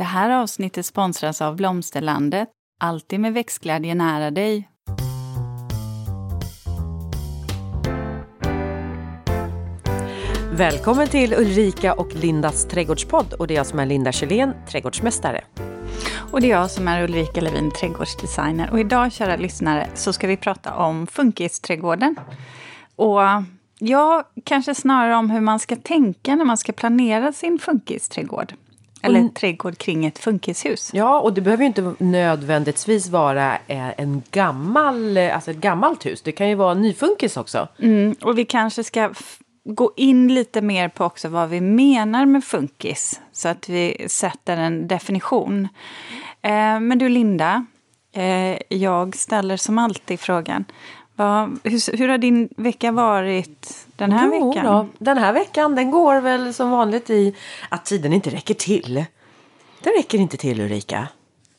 Det här avsnittet sponsras av Blomsterlandet. Alltid med växtglädje nära dig. Välkommen till Ulrika och Lindas trädgårdspodd och det är jag som är Linda Kjellén, trädgårdsmästare. Och det är jag som är Ulrika Levin, trädgårdsdesigner. Och idag, kära lyssnare, så ska vi prata om funkisträdgården. Och ja, kanske snarare om hur man ska tänka när man ska planera sin funkisträdgård. Eller mm. trädgård kring ett funkishus. Ja, och det behöver ju inte nödvändigtvis vara eh, en gammal, eh, alltså ett gammalt hus. Det kan ju vara en nyfunkis också. Mm, och vi kanske ska gå in lite mer på också vad vi menar med funkis. Så att vi sätter en definition. Eh, men du Linda, jag ställer som alltid frågan. Hur, hur har din vecka varit den här jo, veckan? Då, den här veckan den går väl som vanligt i att tiden inte räcker till. Den räcker inte till Ulrika.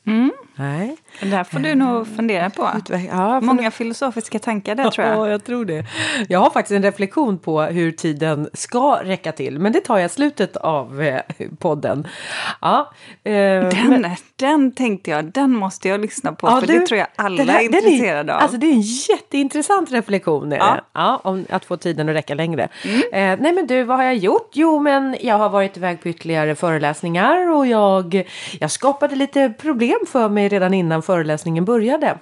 Mm. Nej. Det där får du nog fundera på. Ja, Många filosofiska tankar där tror jag. Ja, jag tror det. Jag har faktiskt en reflektion på hur tiden ska räcka till. Men det tar jag i slutet av eh, podden. Ja, eh, den, men... den tänkte jag, den måste jag lyssna på. Ja, för du, det tror jag alla här, är intresserade är, av. Alltså det är en jätteintressant reflektion. Ja. ja. om att få tiden att räcka längre. Mm. Eh, nej men du, vad har jag gjort? Jo, men jag har varit iväg på ytterligare föreläsningar. Och jag, jag skapade lite problem för mig redan innan föreläsningen började.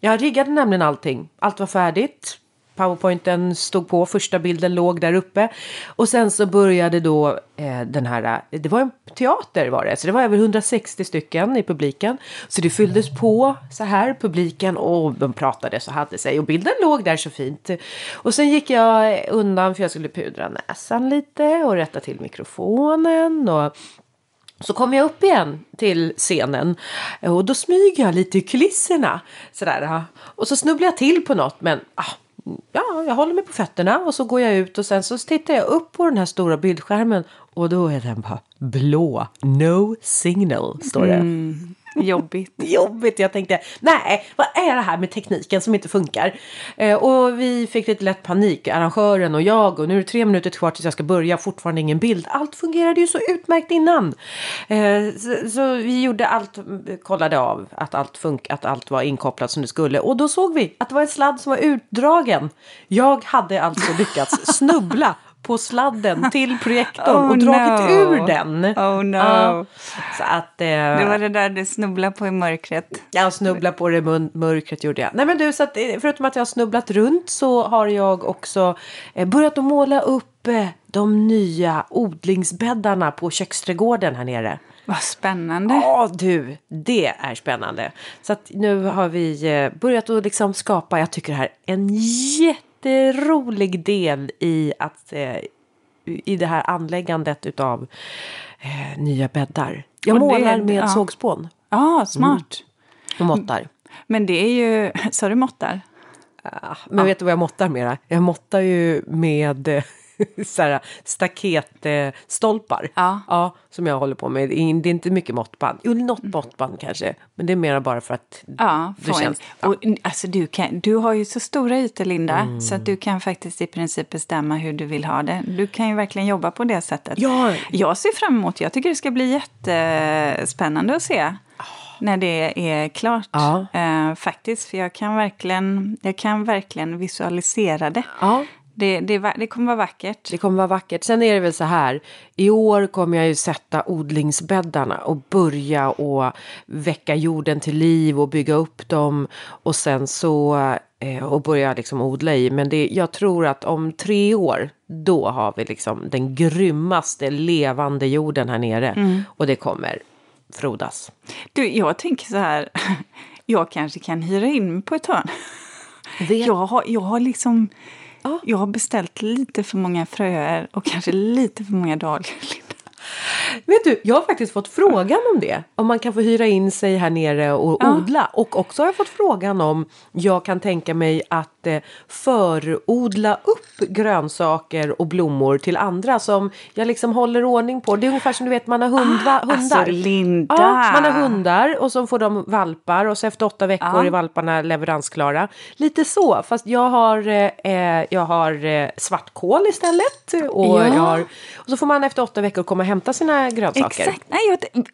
Jag riggade nämligen allting. Allt var färdigt. Powerpointen stod på, första bilden låg där uppe. Och sen så började då eh, den här, det var en teater var det, så det var över 160 stycken i publiken. Så det fylldes på så här, publiken, och de pratade så hade sig. Och bilden låg där så fint. Och sen gick jag undan för jag skulle pudra näsan lite och rätta till mikrofonen. Och så kommer jag upp igen till scenen eh, och då smyger jag lite i kulisserna. Sådär, och så snubblar jag till på något men ah, ja, jag håller mig på fötterna och så går jag ut och sen så tittar jag upp på den här stora bildskärmen och då är den bara blå. No signal står det. Mm. Jobbigt. Jobbigt. Jag tänkte, nej, vad är det här med tekniken som inte funkar? Eh, och vi fick lite lätt panik, arrangören och jag. Och nu är det tre minuter kvar tills jag ska börja, fortfarande ingen bild. Allt fungerade ju så utmärkt innan. Eh, så, så, vi gjorde allt, kollade av att allt, funk att allt var inkopplat som det skulle. Och då såg vi att det var en sladd som var utdragen. Jag hade alltså lyckats snubbla på sladden till projektorn oh, och dragit no. ur den. Oh no. Ja, så att, eh, det var det där du snubblade på i mörkret. Ja, snubbla på det i mörkret gjorde jag. Nej men du, så att, eh, förutom att jag har snubblat runt så har jag också eh, börjat att måla upp eh, de nya odlingsbäddarna på köksträdgården här nere. Vad spännande. Ja du, det är spännande. Så att nu har vi eh, börjat att liksom skapa, jag tycker det här är en jätte jätterolig del i, att, eh, i det här anläggandet utav eh, nya bäddar. Jag målar med ja. sågspån. Ja, ah, smart. Mm. Och måttar. Men det är ju, sa du måttar? Ja, men vet du vad jag måttar mera? Jag måttar ju med eh, så här, staketstolpar. Ja. ja. Som jag håller på med. Det är inte mycket måttband. Jo, något mm. måttband kanske. Men det är mer bara för att ja, det känns... Ja. Och, alltså, du, kan, du har ju så stora ytor, Linda. Mm. Så att du kan faktiskt i princip bestämma hur du vill ha det. Du kan ju verkligen jobba på det sättet. Ja. Jag ser fram emot, jag tycker det ska bli jättespännande att se när det är klart. Ja. Uh, faktiskt, för jag kan, verkligen, jag kan verkligen visualisera det. Ja. Det, det, det, kommer vara vackert. Det kommer vara vackert. Sen är det väl så här. I år kommer jag ju sätta odlingsbäddarna och börja och väcka jorden till liv och bygga upp dem. Och sen så eh, och börja liksom odla i. Men det, jag tror att om tre år då har vi liksom den grymmaste levande jorden här nere. Mm. Och det kommer frodas. Du, jag tänker så här. Jag kanske kan hyra in mig på ett hörn. Jag har, jag har liksom. Jag har beställt lite för många fröer och kanske lite för många dahlior. Vet du, jag har faktiskt fått frågan om det. Om man kan få hyra in sig här nere och ja. odla. Och också har jag fått frågan om jag kan tänka mig att eh, förodla upp grönsaker och blommor till andra som jag liksom håller ordning på. Det är ungefär som du vet man har hundva, ah, hundar. Alltså Linda! Ja, man har hundar och så får de valpar och så efter åtta veckor ja. är valparna leveransklara. Lite så, fast jag har, eh, jag har eh, svartkål istället. Och, ja. jag har, och så får man efter åtta veckor komma och hämta sina grönsaker. Exakt. Nej, jag,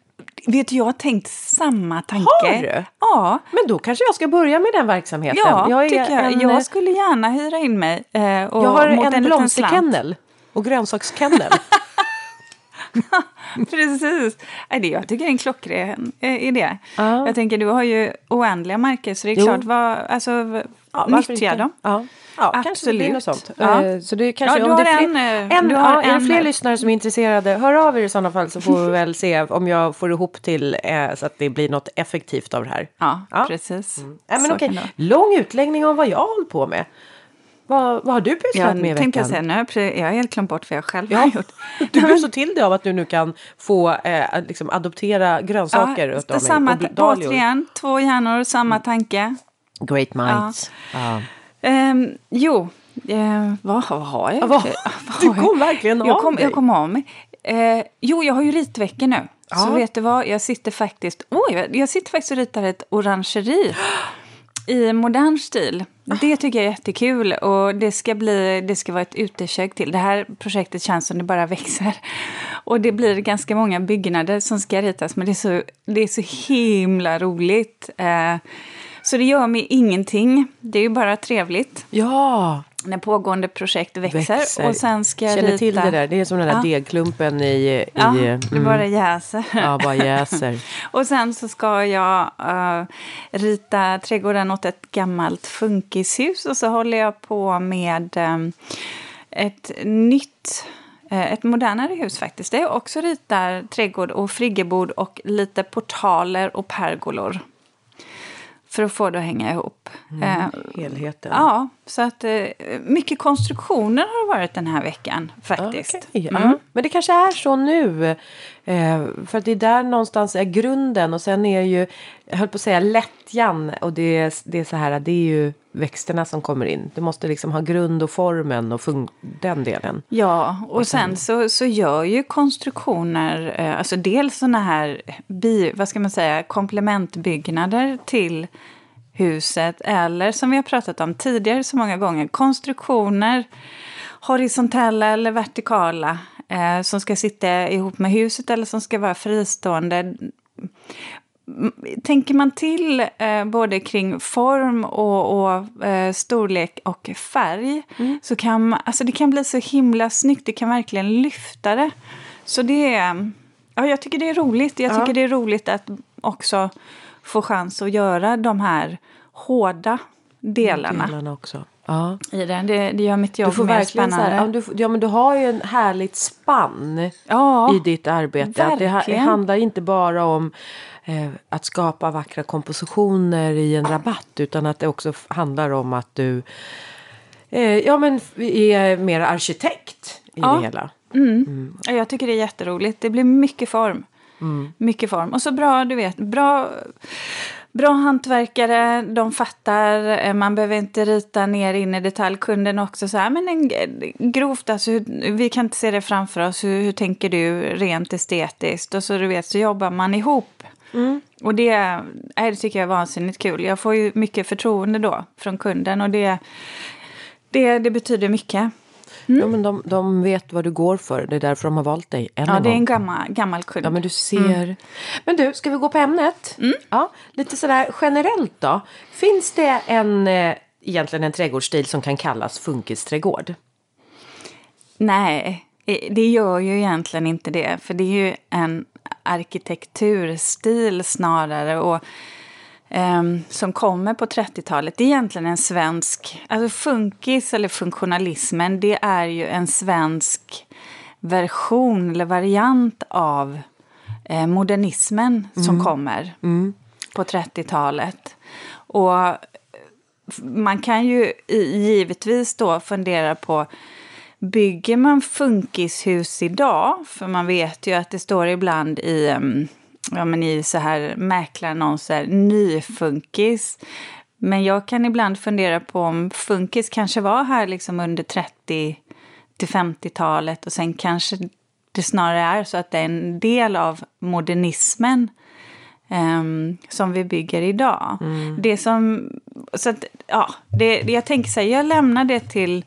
vet du, jag har tänkt samma tanke. Har du? Ja. Men då kanske jag ska börja med den verksamheten. Ja, jag, tycker jag. En, jag skulle gärna hyra in mig. Eh, jag har en, en blomsterkennel och grönsakskennel. Precis. Jag tycker det är en klockren eh, idé. Ja. Jag tänker, du har ju oändliga marker så det är jo. klart, vad, alltså, ja, nyttja dem. Ja. Ja, Absolut. kanske det blir något sånt. Ja. Eh, så det kanske, ja, om det är fler, en, en, ja, en, är det fler lyssnare som är intresserade, hör av er i sådana fall så får vi väl se om jag får ihop till eh, så att det blir något effektivt av det här. Ja, ja. precis. Mm. Ja, men okej. Lång utläggning om vad jag har hållit på med. Vad, vad har du pysslat ja, med i veckan? Jag, säga, nu, jag har helt glömt bort vad jag själv ja, har gjort. Du blir så till det av att du nu kan få eh, liksom adoptera grönsaker ja, utav samma, mig. Återigen, två hjärnor, samma tanke. Great minds. Ja. Um, jo, eh, vad, vad har jag? Vad, du kom verkligen av jag kom, dig. Jag kom av mig. Eh, jo, jag har ju ritveckor nu. Ja. Så vet du vad, jag sitter faktiskt, oj, jag sitter faktiskt och ritar ett orangeri. i modern stil. Det tycker jag är jättekul och det ska, bli, det ska vara ett utekök till. Det här projektet känns som det bara växer. Och det blir ganska många byggnader som ska ritas men det är så, det är så himla roligt. Eh, så det gör mig ingenting. Det är ju bara trevligt. Ja! när pågående projekt växer. växer. Och sen ska jag Känner rita... till det där. Det är som den där ja. degklumpen i... Ja, i, mm. det bara jäser. Ja, bara jäser. och sen så ska jag uh, rita trädgården åt ett gammalt funkishus. Och så håller jag på med um, ett nytt uh, ett modernare hus faktiskt. Det är också ritar trädgård och friggebod och lite portaler och pergolor för att få det att hänga ihop. Mm, eh, helheten. Ja, så att eh, mycket konstruktioner har det varit den här veckan faktiskt. Okay, ja. mm. Men det kanske är så nu. Eh, för det är där någonstans är grunden och sen är ju, jag höll på att säga lättjan och det är, det är så här, det är ju växterna som kommer in. Du måste liksom ha grund och formen och den delen. Ja, och, och sen, sen, så, så gör ju konstruktioner, eh, alltså dels sådana här, bi, vad ska man säga, komplementbyggnader till huset eller som vi har pratat om tidigare så många gånger, konstruktioner horisontella eller vertikala eh, som ska sitta ihop med huset eller som ska vara fristående tänker man till eh, både kring form och, och eh, storlek och färg mm. så kan man, alltså det kan bli så himla snyggt. Det kan verkligen lyfta det. Så det är, ja, jag tycker det är roligt. Jag tycker ja. det är roligt att också få chans att göra de här hårda delarna. delarna också. Ja. I den. Det, det gör mitt jobb du får mer spännande. Här, ja, du, ja, men du har ju en härligt spann ja, i ditt arbete. Att det handlar inte bara om eh, att skapa vackra kompositioner i en rabatt utan att det också handlar om att du eh, ja, men är mer arkitekt i ja. det hela. Mm. Mm. Jag tycker det är jätteroligt. Det blir mycket form. Mm. Mycket form. Och så bra, du vet, bra bra hantverkare, de fattar, eh, man behöver inte rita ner in i detalj. Kunden också så här, men en, grovt, alltså, vi kan inte se det framför oss, hur, hur tänker du rent estetiskt? Och så du vet, så jobbar man ihop. Mm. Och det, det tycker jag är vansinnigt kul. Jag får ju mycket förtroende då från kunden och det, det, det betyder mycket. Mm. Ja, men de, de vet vad du går för. Det är därför de har valt dig. Än ja, det är en gammal, gammal kund. Ja, men du ser. Mm. Men du, ska vi gå på ämnet? Mm. Ja, lite sådär generellt då. Finns det en, eh, egentligen en trädgårdsstil som kan kallas funkisträdgård? Nej, det gör ju egentligen inte det. För det är ju en arkitekturstil snarare. Och um, som kommer på 30-talet. Det är egentligen en svensk... Alltså funkis eller funktionalismen, det är ju en svensk version eller variant av eh, modernismen mm. som kommer mm. på 30-talet. Och man kan ju givetvis då fundera på Bygger man funkishus idag, för man vet ju att det står ibland i ja, men i så här mäklarannonser, nyfunkis. Men jag kan ibland fundera på om funkis kanske var här liksom under 30 till 50-talet och sen kanske det snarare är så att det är en del av modernismen um, som vi bygger idag. Mm. Det som, så att, ja, det, jag tänker så här, jag lämnar det till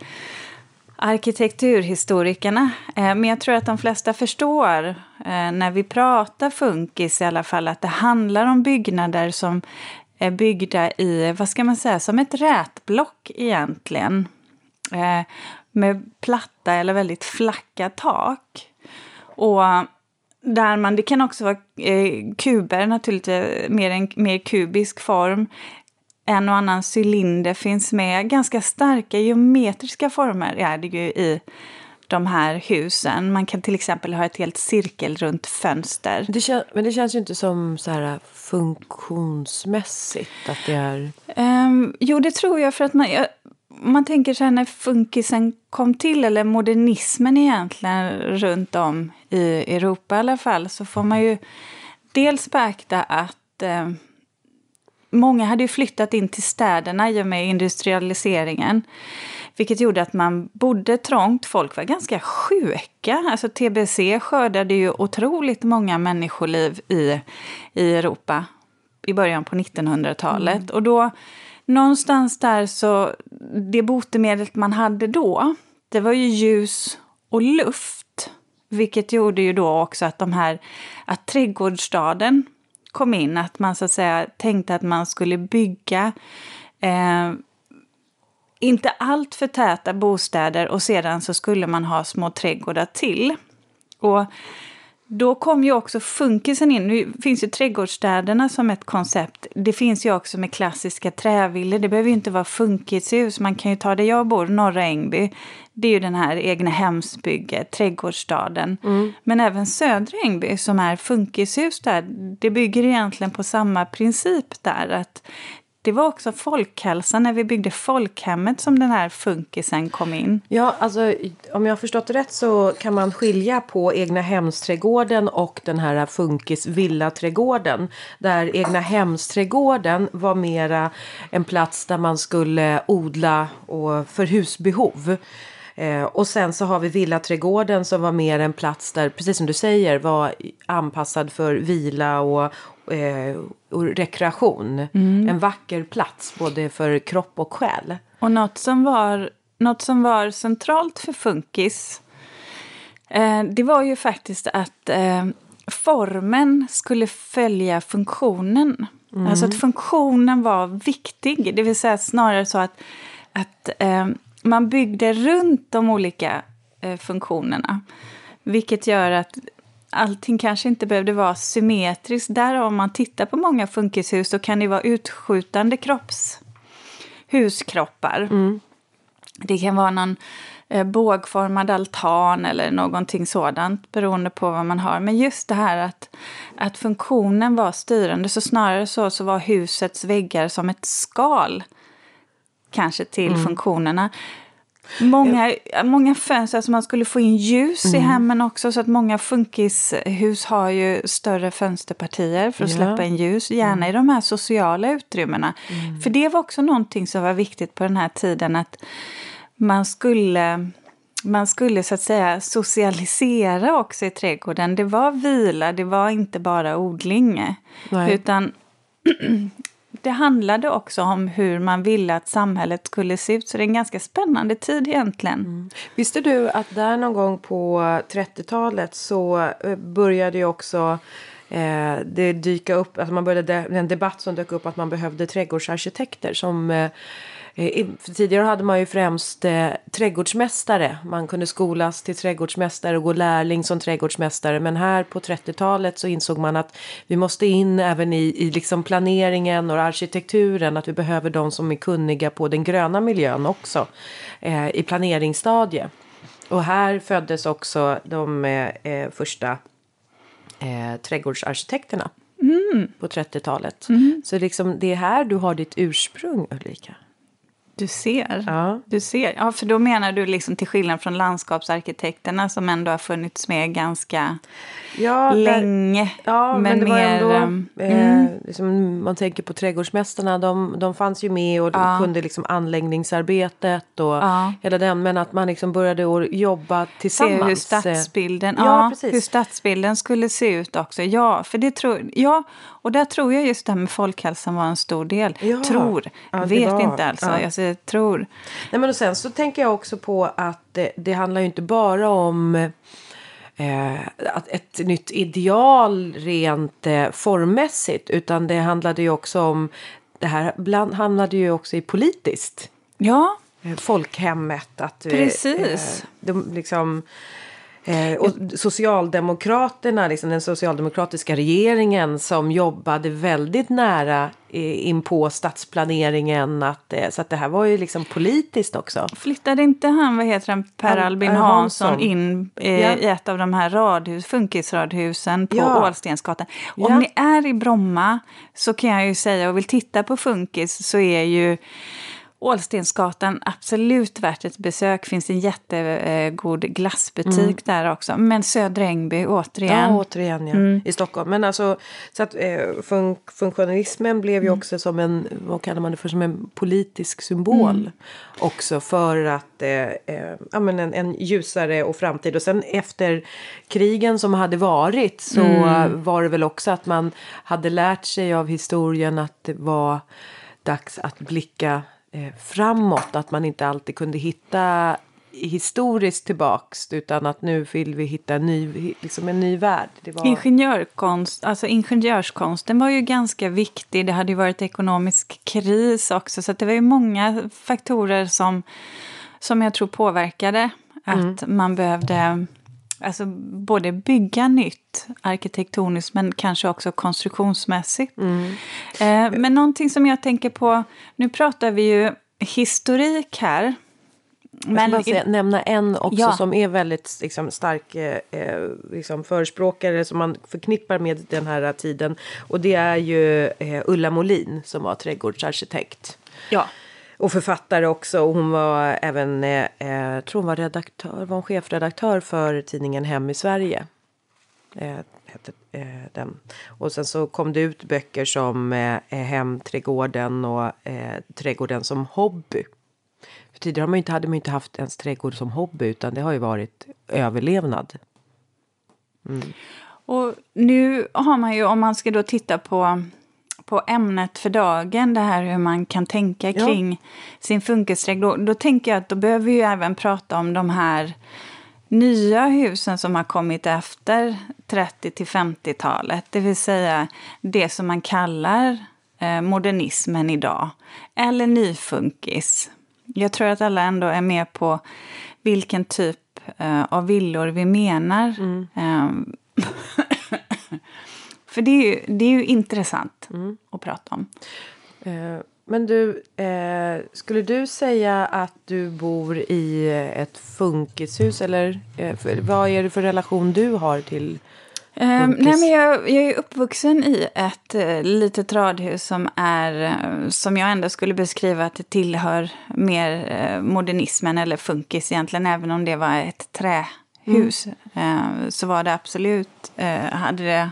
arkitekturhistorikerna. Eh, men jag tror att de flesta förstår eh, när vi pratar funkis i alla fall att det handlar om byggnader som är byggda i, vad ska man säga, som ett rätblock egentligen. Eh, med platta eller väldigt flacka tak. Och där man, det kan också vara kuber naturligtvis, mer en mer kubisk form en och annan cylinder finns med. Ganska starka geometriska former är det ju i de här husen. Man kan till exempel ha ett helt cirkelrunt fönster. Det men det känns ju inte som så här funktionsmässigt att det är... Um, jo, det tror jag för att man... Jag, man tänker så här när funkisen kom till, eller modernismen egentligen runt om i Europa i alla fall, så får man ju dels beakta att eh, många hade ju flyttat in till städerna i och med industrialiseringen. Vilket gjorde att man bodde trångt. Folk var ganska sjuka. Alltså TBC skördade ju otroligt många människoliv i, i Europa i början på 1900-talet. Mm. Och då, någonstans där så, det botemedlet man hade då, det var ju ljus och luft. Vilket gjorde ju då också att de här, att trädgårdsstaden kom in, att man så att säga tänkte att man skulle bygga eh, inte allt för täta bostäder och sedan så skulle man ha små trädgårdar till. Och då kom ju också funkisen in. Nu finns ju trädgårdsstäderna som ett koncept. Det finns ju också med klassiska trävillor. Det behöver ju inte vara funkishus. Man kan ju ta där jag bor, Norra Ängby. Det är ju den här egna hemsbygget, trädgårdsstaden. Mm. Men även Södra Ängby som är funkishus där. Det bygger egentligen på samma princip där. Att det var också folkhälsan när vi byggde folkhemmet som den här funkisen kom in. Ja, alltså om jag har förstått rätt så kan man skilja på egna hemsträdgården och den här funkis villaträdgården. Där egna hemsträdgården var mera en plats där man skulle odla och för husbehov. Eh, och sen så har vi villaträdgården som var mer en plats där, precis som du säger, var anpassad för vila och, eh, och rekreation. Mm. En vacker plats både för kropp och själ. Och något som var, något som var centralt för funkis eh, det var ju faktiskt att eh, formen skulle följa funktionen. Mm. Alltså att funktionen var viktig. Det vill säga snarare så att, att eh, man byggde runt de olika eh, funktionerna. Vilket gör att allting kanske inte behövde vara symmetriskt. Där om man tittar på många funkishus så kan det vara utskjutande kropps huskroppar. Mm. Det kan vara någon eh, bågformad altan eller någonting sådant beroende på vad man har. Men just det här att, att funktionen var styrande, så snarare så, så var husets väggar som ett skal kanske till mm. funktionerna. Många, många fönster, alltså man skulle få in ljus mm. i hemmen också. Så att många funkishus har ju större fönsterpartier för att ja. släppa in ljus. Gärna mm. i de här sociala utrymmena. Mm. För det var också någonting som var viktigt på den här tiden. Att man skulle, man skulle så att säga socialisera också i trädgården. Det var vila, det var inte bara odling. Nej. Utan det handlade också om hur man ville att samhället skulle se ut. Så det är en ganska spännande tid egentligen. Mm. Visste du att där någon gång på 30-talet så eh, började ju också eh, det dyka upp, alltså man började, en debatt som dök upp att man behövde trädgårdsarkitekter som eh, Eh, tidigare hade man ju främst eh, trädgårdsmästare. Man kunde skolas till trädgårdsmästare och gå lärling som trädgårdsmästare. Men här på 30-talet så insåg man att vi måste in även i, i liksom planeringen och arkitekturen. Att vi behöver de som är kunniga på den gröna miljön också eh, i planeringsstadiet. Och här föddes också de eh, första eh, trädgårdsarkitekterna. Mm. På 30-talet. Mm. Så liksom det är här du har ditt ursprung Ulrika. Du ser. Ja. du ser. Ja, för då menar du liksom till skillnad från landskapsarkitekterna som ändå har funnits med ganska ja, länge. Ja, men, men det var ändå, ehm, eh, mm. liksom, man tänker på trädgårdsmästarna, de, de fanns ju med och ja. kunde liksom anläggningsarbetet och ja. hela den. Men att man liksom började jobba tillsammans. Se hur stadsbilden, ja, ja hur stadsbilden skulle se ut också. Ja, för det tror, ja, och där tror jag just det här med folkhälsan var en stor del. Ja. Tror, vet var, inte alltså. Jag vi tror. Nej, men och sen så tänker jag också på att det, det handlar ju inte bara om eh, att ett nytt ideal rent eh, formmässigt utan det handlade ju också om det här bland, hamnade ju också i politiskt. Ja. Eh, folkhemmet. Att, eh, Precis. Eh, de, liksom, Eh, och Socialdemokraterna, liksom den socialdemokratiska regeringen som jobbade väldigt nära eh, in på stadsplaneringen. Att, eh, så att det här var ju liksom politiskt också. Flyttade inte han, vad heter han, Per Albin Hansson, Hansson in eh, ja. i ett av de här radhus, funkisradhusen på ja. Ålstensgatan? Om ja. ni är i Bromma så kan jag ju säga och vill titta på funkis så är ju Ålstensgatan, absolut värt ett besök. finns en jättegod glassbutik mm. där också. Men Södra Ängby, återigen. Ja, återigen ja. Mm. I Stockholm. Men alltså, så att eh, fun funktionalismen blev ju mm. också som en, vad kallar man det för, som en politisk symbol. Mm. Också för att, eh, eh, ja men en, en, ljusare och framtid. Och sen efter krigen som hade varit så mm. var det väl också att man hade lärt sig av historien att det var dags att blicka framåt. Att man inte alltid kunde hitta historiskt tillbaks utan att nu vill vi hitta en ny, liksom en ny värld. Det var... Ingenjörkonst, alltså ingenjörskonsten var ju ganska viktig. Det hade ju varit ekonomisk kris också så det var ju många faktorer som, som jag tror påverkade att mm. man behövde Alltså både bygga nytt arkitektoniskt men kanske också konstruktionsmässigt. Mm. Eh, men någonting som jag tänker på, nu pratar vi ju historik här. Men jag ska bara säga, nämna en också ja. som är väldigt liksom, stark eh, eh, liksom, förespråkare som man förknippar med den här tiden. Och det är ju eh, Ulla Molin som var trädgårdsarkitekt. Ja och författare också. Och hon var även, eh, eh tror hon var redaktör, var hon chefredaktör för tidningen Hem i Sverige. Eh, hette eh, den. Och sen så kom det ut böcker som eh, eh Hemträdgården och eh, Trädgården som hobby. För tidigare har man inte, hade man inte haft ens trädgård som hobby utan det har ju varit överlevnad. Mm. Och nu har man ju, om man ska då titta på på ämnet för dagen, det här hur man kan tänka kring ja. sin funkisregel, då, då tänker jag att då behöver vi ju även prata om de här nya husen som har kommit efter 30 till 50-talet. Det vill säga det som man kallar eh, modernismen idag. Eller nyfunkis. Jag tror att alla ändå är med på vilken typ eh, av villor vi menar. Mm. Eh, För det är ju, det är ju intressant mm. att prata om. Eh, men du, eh, skulle du säga att du bor i ett funkishus eller eh, vad är det för relation du har till Um, nej, men jag, jag, är uppvuxen i ett litet radhus som, är, som jag ändå skulle beskriva att det tillhör mer modernismen eller funkis egentligen. Även om det var ett trähus mm. så var det absolut, hade det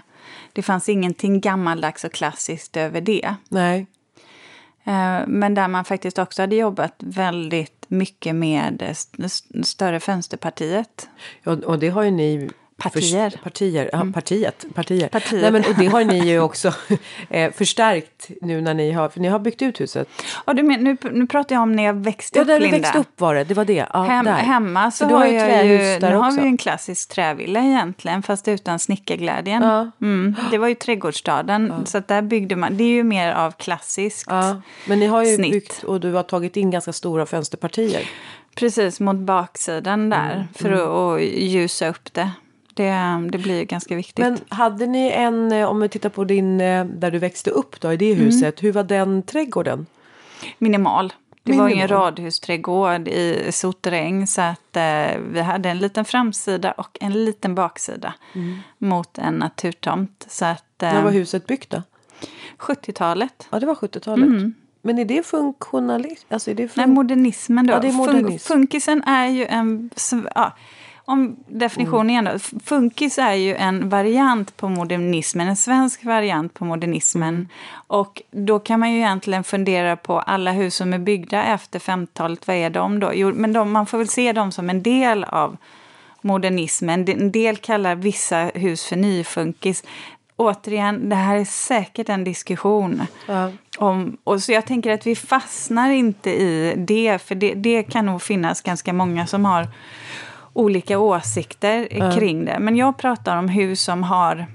det fanns ingenting gammaldags och klassiskt över det. Nej. Eh, men där man faktiskt också hade jobbat väldigt mycket med större fönsterpartiet. Ja, och det har ju ni Partier. För, partier, ja, mm. partiet. Partier. partier. Nej, men, och det har ni ju också eh, förstärkt nu när ni har, för ni har byggt ut huset. Ja, du men, nu, nu pratar jag om när jag växte upp, Ja, där du växte upp var det, det var det. Ja, Hem, hemma så, så har, jag ju, nu har vi en klassisk trävilla egentligen, fast utan snickarglädjen. Ja. Mm, det var ju trädgårdsstaden, ja. så där byggde man, det är ju mer av klassiskt ja. Men ni har ju snitt. byggt och du har tagit in ganska stora fönsterpartier. Precis, mot baksidan där, mm. för mm. att, att ljusa upp det. Det, det blir ganska viktigt. Men hade ni en, eh, om vi tittar på din, eh, där du växte upp då, i det mm. huset, mm. hur var den trädgården? Minimal. Det Minimal. var ju en radhusträdgård i sotterräng så att eh, vi hade en liten framsida och en liten baksida mm. mot en naturtomt. Så att, eh, När var huset byggt då? 70-talet. Ja, det var 70-talet. Mm. Men är det funktionalism? Alltså är det fun Nej, modernismen då. Ja, det är modernism. funkisen är ju en... Ja, om definitionen igen då. Funkis är ju en variant på modernismen, en svensk variant på modernismen. Mm. Och då kan man ju egentligen fundera på alla hus som är byggda efter 50-talet, vad är de då? Jo, men de, man får väl se dem som en del av modernismen. En del kallar vissa hus för nyfunkis. återigen, det här är säkert en diskussion. Ja. Om, och så jag tänker att vi fastnar inte i det, för det, det kan nog finnas ganska många som har olika åsikter ja. kring det. Men jag pratar om hus som har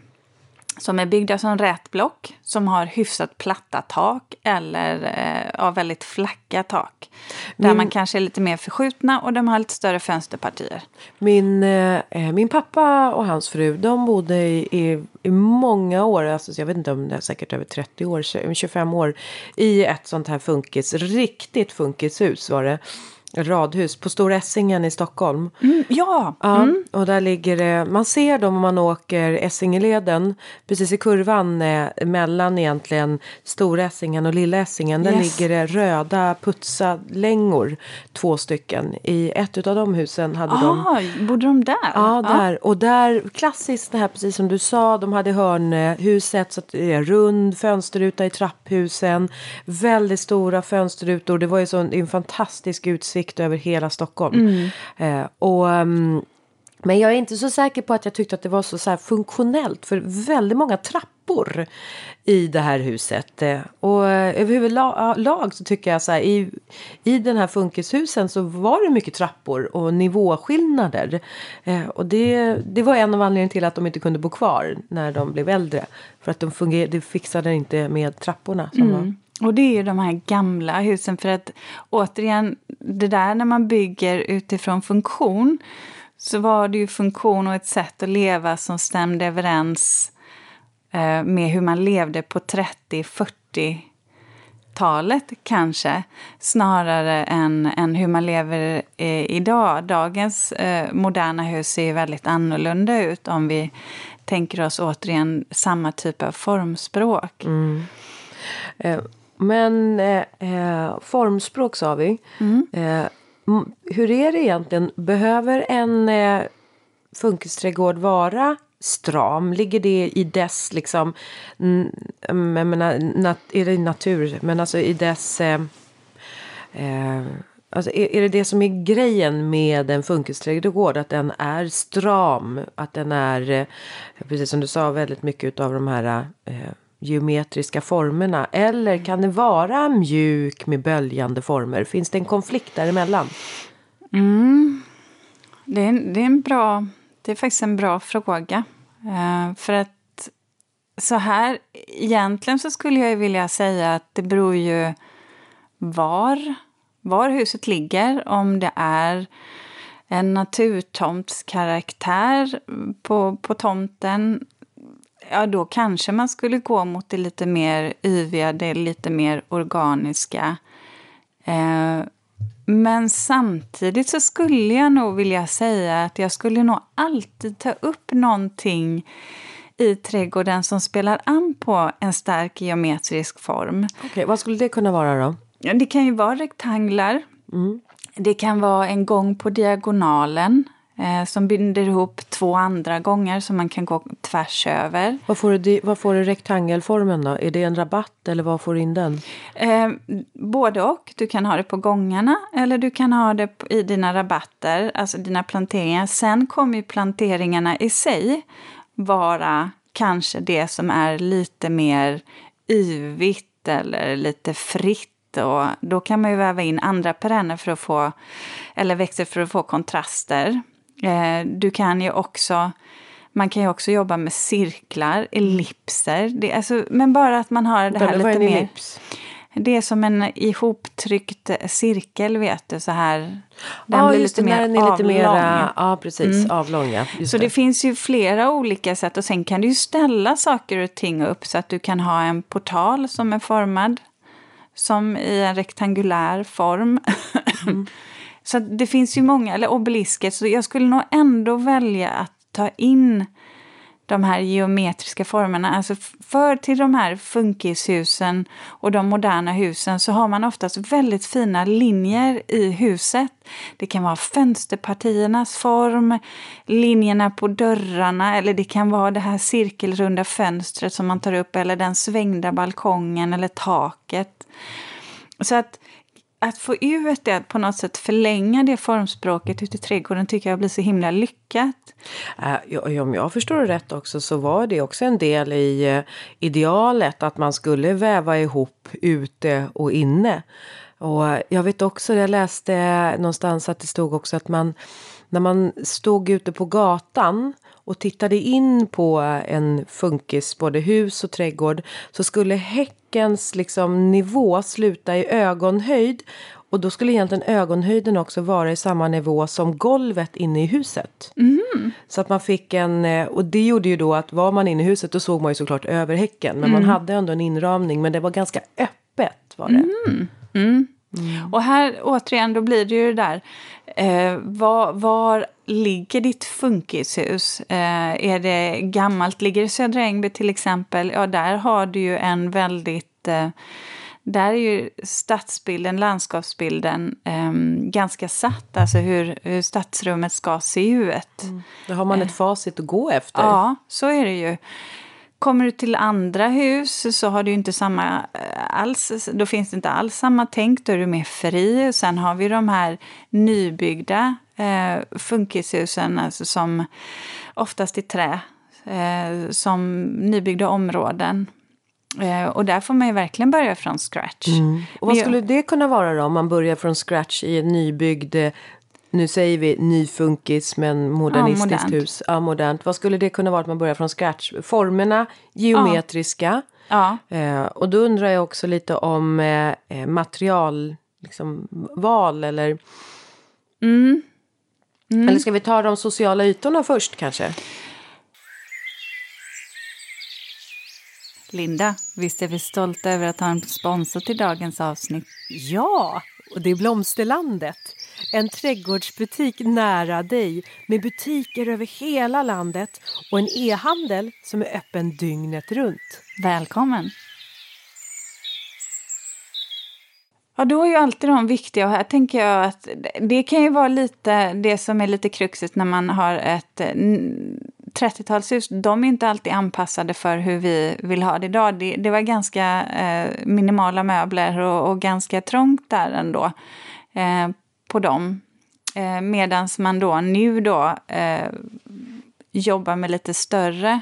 som är byggda som rätblock, som har hyfsat platta tak eller eh, ja, väldigt flacka tak. Där min, man kanske är lite mer förskjutna och de har lite större fönsterpartier. Min, eh, min pappa och hans fru de bodde i, i, i många år, alltså, jag vet inte om det är säkert över 30 år, 25 år, i ett sånt här funkis, riktigt funkishus var det radhus på Stora Essingen i Stockholm. Mm, ja! ja mm. Och där ligger det, man ser dem om man åker Essingeleden, precis i kurvan eh, mellan egentligen Stora Essingen och Lilla Essingen. Där yes. ligger det röda putslängor, två stycken. I ett av de husen hade ah, de... bodde de där? Ja, där. Ah. Och där, klassiskt det här precis som du sa, de hade hörnhuset så att det är rund fönsterruta i trapphusen. Väldigt stora fönsterrutor, det var ju så en, en fantastisk utsikt utsikt över hela Stockholm. Mm. Eh, och, um, men jag är inte så säker på att jag tyckte att det var så, så funktionellt för väldigt många trappor i det här huset. Eh, och eh, överhuvudlag så tycker jag så här, i, i den här funkishusen så var det mycket trappor och nivåskillnader. Eh, och det, det var en av anledningarna till att de inte kunde bo kvar när de blev äldre. För att de fungerade, fixade inte med trapporna. Som mm. var och det är ju de här gamla husen för att återigen, det där när man bygger utifrån funktion så var det ju funktion och ett sätt att leva som stämde överens eh, med hur man levde på 30-40 talet kanske, snarare än, än hur man lever eh, idag. Dagens eh, moderna hus ser ju väldigt annorlunda ut om vi tänker oss återigen samma typ av formspråk. Mm. Eh, men eh, eh, formspråk sa vi. Mm. Eh, hur är det egentligen? Behöver en eh, funkisträdgård vara stram? Ligger det i dess, liksom, jag menar, nat, är det natur, men alltså i dess... Eh, eh, alltså är, är, det det som är grejen med en funkisträdgård? Att den är stram, att den är, eh, precis som du sa, väldigt mycket av de här eh, geometriska formerna? Eller kan det vara mjuk med böljande former? Finns det en konflikt däremellan? Mm. Det, är, det, är en bra, det är faktiskt en bra fråga. Uh, för att så här, egentligen så skulle jag vilja säga att det beror ju var, var huset ligger. Om det är en naturtomtskaraktär på, på tomten ja då kanske man skulle gå mot det lite mer yviga, det lite mer organiska. Eh, men samtidigt så skulle jag nog vilja säga att jag skulle nog alltid ta upp någonting i trädgården som spelar an på en stark geometrisk form. okay, vad skulle det kunna vara då? Det kan ju vara rektanglar. Mm. Det kan vara en gång på diagonalen eh, som binder ihop två andra gånger som man kan gå tvärs över. Vad får du, vad får du rektangelformen då? Är det en rabatt eller vad får du in den? Eh, både och. Du kan ha det på gångarna eller du kan ha det i dina rabatter, alltså dina planteringar. Sen kommer ju planteringarna i sig vara kanske det som är lite mer yvigt eller lite fritt och då kan man ju väva in andra perenner för att få, eller växter för att få kontraster. Eh, du kan ju också man kan ju också jobba med cirklar, ellipser. Det, alltså, men bara att man har det här lite mer... Ellips? Det är som en ihoptryckt cirkel, vet du, så här. Den ja, blir lite mer den lite mera, Ja, precis. Mm. Avlång, ja. Så det. det. finns ju flera olika sätt. Och sen kan du ju ställa saker och ting upp så att du kan ha en portal som är formad som i en rektangulär form. Mm. Så det finns ju många, eller obelisker, så jag skulle nog ändå välja att ta in de här geometriska formerna. Alltså för till de här funkishusen och de moderna husen så har man oftast väldigt fina linjer i huset. Det kan vara fönsterpartiernas form, linjerna på dörrarna eller det kan vara det här cirkelrunda fönstret som man tar upp eller den svängda balkongen eller taket. Så att att få ut det, att på något sätt förlänga det formspråket ute i trädgården tycker jag blir så himla lyckat. Äh, om jag förstår det rätt också så var det också en del i uh, idealet att man skulle väva ihop ute och inne. Och eh, jag vet också, jag läste någonstans att det stod också att man när man stod ute på gatan och tittade in på en funkis, både hus och trädgård, så skulle häckens liksom, nivå sluta i ögonhöjd. Och då skulle egentligen ögonhöjden också vara i samma nivå som golvet inne i huset. Mm. Så att man fick en, eh, och det gjorde ju då att var man inne i huset då såg man ju såklart över häcken. Men mm. man hade ändå en inramning men det var ganska öppet var det. Mm. mm. Mm. Och här återigen, då blir det ju det där. Eh, var, var, ligger ditt funkishus? Eh, är det gammalt? Ligger det i Södra Ängby till exempel? Ja, där har du ju en väldigt... Eh, där är ju stadsbilden, landskapsbilden eh, ganska satt, alltså hur, hur stadsrummet ska se ut. Mm. Då har man ett facit att gå efter. Ja, så är det ju. Kommer du till andra hus så har du inte samma eh, alls, då finns det inte alls samma tänk, då är du mer fri. Sen har vi de här nybyggda eh, funkishusen, alltså som oftast i trä, eh, som nybyggda områden. Eh, och där får man ju verkligen börja från scratch. Mm. Och vad skulle det kunna vara då, om man börjar från scratch i en nybyggd nu säger vi ny funkis men modernistiskt ja, hus. Ja, modernt. Vad skulle det kunna vara att man börjar från scratch? Formerna geometriska. Ja. Eh, och då undrar jag också lite om eh, eh materialval liksom, eller... Mm. Mm. Eller ska vi ta de sociala ytorna först kanske? Linda, visst är vi stolta över att ha en sponsor till dagens avsnitt? Ja, och det är Blomsterlandet. En trädgårdsbutik nära dig med butiker över hela landet och en e-handel som är öppen dygnet runt. Välkommen! Ja, då är ju alltid de viktiga och här tänker jag att det kan ju vara lite det som är lite kruxet när man har ett eh, 30-talshus. De är inte alltid anpassade för hur vi vill ha det idag. Det, det var ganska eh, minimala möbler och, och, ganska trångt där ändå. Eh, på dem. Eh, Medan man då nu då eh, jobbar med lite större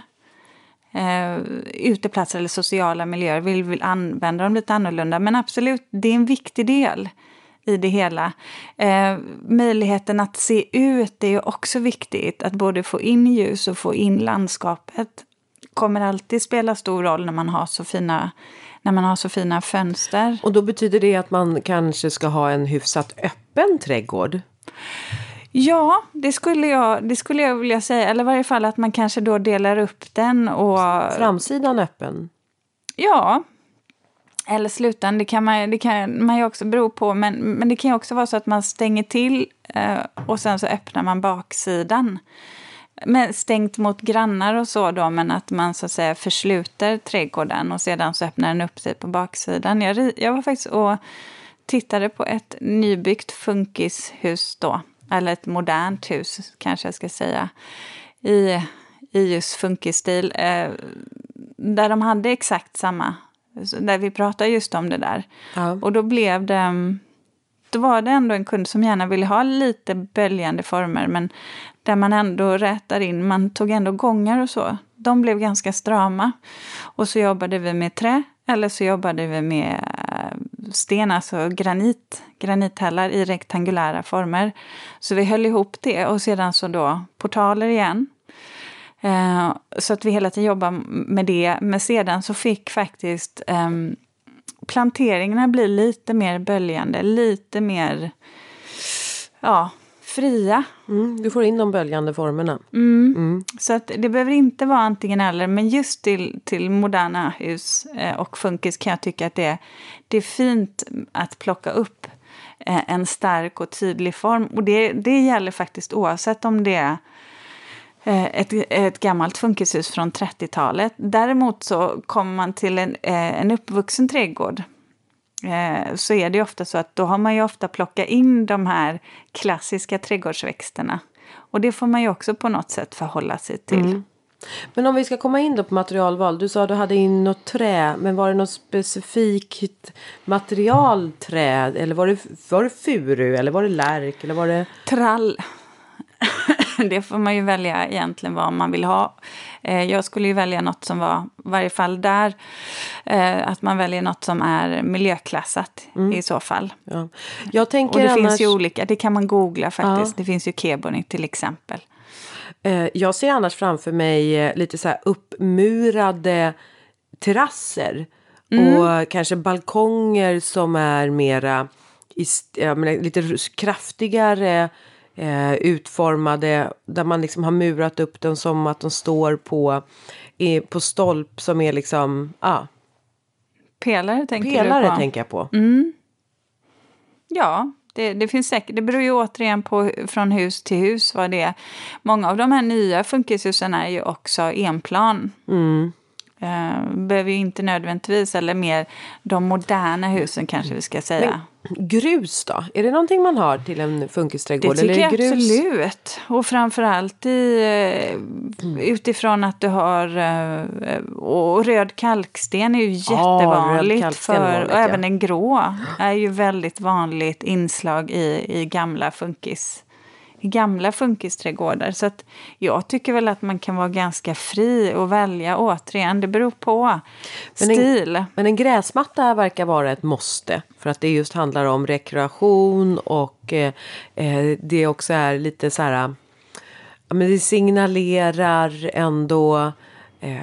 eh, uteplatser eller sociala miljöer, vill, vill använda dem lite annorlunda. Men absolut, det är en viktig del i det hela. Eh, möjligheten att se ut är ju också viktigt. Att både få in ljus och få in landskapet kommer alltid spela stor roll när man har så fina när man har så fina fönster. Och då betyder det att man kanske ska ha en hyfsat öppen trädgård? Ja, det skulle, jag, det skulle jag vilja säga. Eller i varje fall att man kanske då delar upp den. Och... Framsidan öppen? Ja. Eller slutan, det kan man, det kan man ju också bero på. Men, men det kan ju också vara så att man stänger till eh, och sen så öppnar man baksidan men stängt mot grannar och så då, men att man så att säga försluter trädgården och sedan så öppnar den upp sig på baksidan. Jag, jag var faktiskt och tittade på ett nybyggt funkishus då, eller ett modernt hus kanske jag ska säga, i, i just funkisstil, eh, där de hade exakt samma, där vi pratade just om det där. Ja. Och då blev det då var det ändå en kund som gärna ville ha lite böljande former men där man ändå rätar in, man tog ändå gångar och så. De blev ganska strama. Och så jobbade vi med trä eller så jobbade vi med eh, sten, alltså granit, granithällar i rektangulära former. Så vi höll ihop det och sedan så då portaler igen. Eh, så att vi hela tiden jobbade med det. Men sedan så fick faktiskt eh, planteringarna bli lite mer böljande, lite mer ja, fria. Mm, du får in de böljande formerna. Mm. Mm. Så att det behöver inte vara antingen eller, men just till, till moderna hus eh, och funkis kan jag tycka att det, det är fint att plocka upp eh, en stark och tydlig form. Och det, det gäller faktiskt oavsett om det är eh, ett, ett gammalt funkishus från 30-talet. Däremot så kommer man till en, en uppvuxen trädgård Eh, så är det ofta så att då har man ju ofta plockat in de här klassiska trädgårdsväxterna. Och det får man ju också på något sätt förhålla sig till. Mm. Men om vi ska komma in då på materialval. Du sa att du hade in något trä. Men var det något specifikt material trä? Eller var det, var det furu? Eller var det lärk? Eller var det... Trall. det får man ju välja egentligen vad man vill ha. Eh, jag skulle ju välja något som var, i varje fall där, eh, att man väljer något som är miljöklassat mm. i så fall. Ja. Jag tänker Och det annars... finns ju olika, det kan man googla faktiskt. Ja. Det finns ju Keboni till exempel. Eh, jag ser annars framför mig lite så här uppmurade terrasser. Mm. Och kanske balkonger som är mera lite kraftigare eh, utformade där man liksom har murat upp dem som att de står på, i, på stolp som är liksom, ja. Ah, pelare tänker pelare du på? tänker jag på. Mm. Ja, det, det, finns säkert, det beror ju återigen på från hus till hus vad det är. Många av de här nya funkishusen är ju också enplan. Mm. Uh, behöver ju inte nödvändigtvis, eller mer de moderna husen kanske vi ska säga. Men grus då? Är det någonting man har till en funkisträdgård? Det tycker eller jag grus? absolut. Och framförallt i, uh, utifrån att du har... Uh, och röd kalksten är ju jättevanligt. Ah, för, vanligt, och ja. även en grå är ju väldigt vanligt inslag i, i gamla funkis gamla funkisträdgårdar. Så att jag tycker väl att man kan vara ganska fri och välja återigen. Det beror på men stil. En, men en gräsmatta verkar vara ett måste. För att det just handlar om rekreation och eh, eh det också är lite så här. Ja, men det signalerar ändå eh,